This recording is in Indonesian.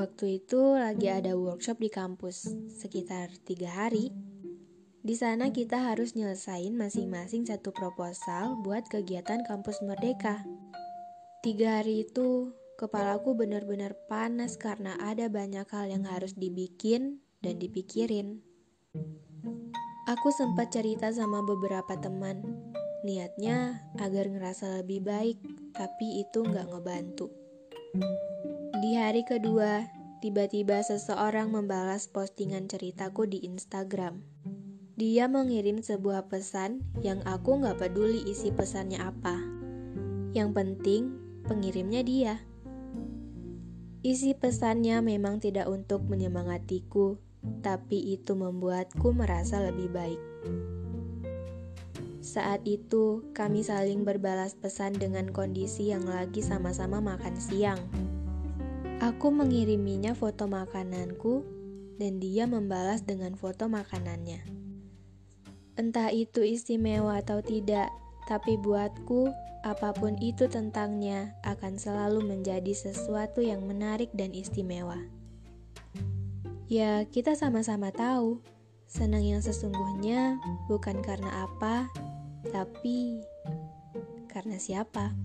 Waktu itu lagi ada workshop di kampus, sekitar tiga hari. Di sana kita harus nyelesain masing-masing satu proposal buat kegiatan kampus merdeka. Tiga hari itu, kepalaku benar-benar panas karena ada banyak hal yang harus dibikin dan dipikirin. Aku sempat cerita sama beberapa teman, niatnya agar ngerasa lebih baik, tapi itu nggak ngebantu. Di hari kedua, tiba-tiba seseorang membalas postingan ceritaku di Instagram. Dia mengirim sebuah pesan yang aku nggak peduli isi pesannya apa. Yang penting, pengirimnya dia. Isi pesannya memang tidak untuk menyemangatiku, tapi itu membuatku merasa lebih baik. Saat itu, kami saling berbalas pesan dengan kondisi yang lagi sama-sama makan siang. Aku mengiriminya foto makananku, dan dia membalas dengan foto makanannya. Entah itu istimewa atau tidak, tapi buatku, apa pun itu tentangnya akan selalu menjadi sesuatu yang menarik dan istimewa. Ya, kita sama-sama tahu, senang yang sesungguhnya bukan karena apa, tapi karena siapa.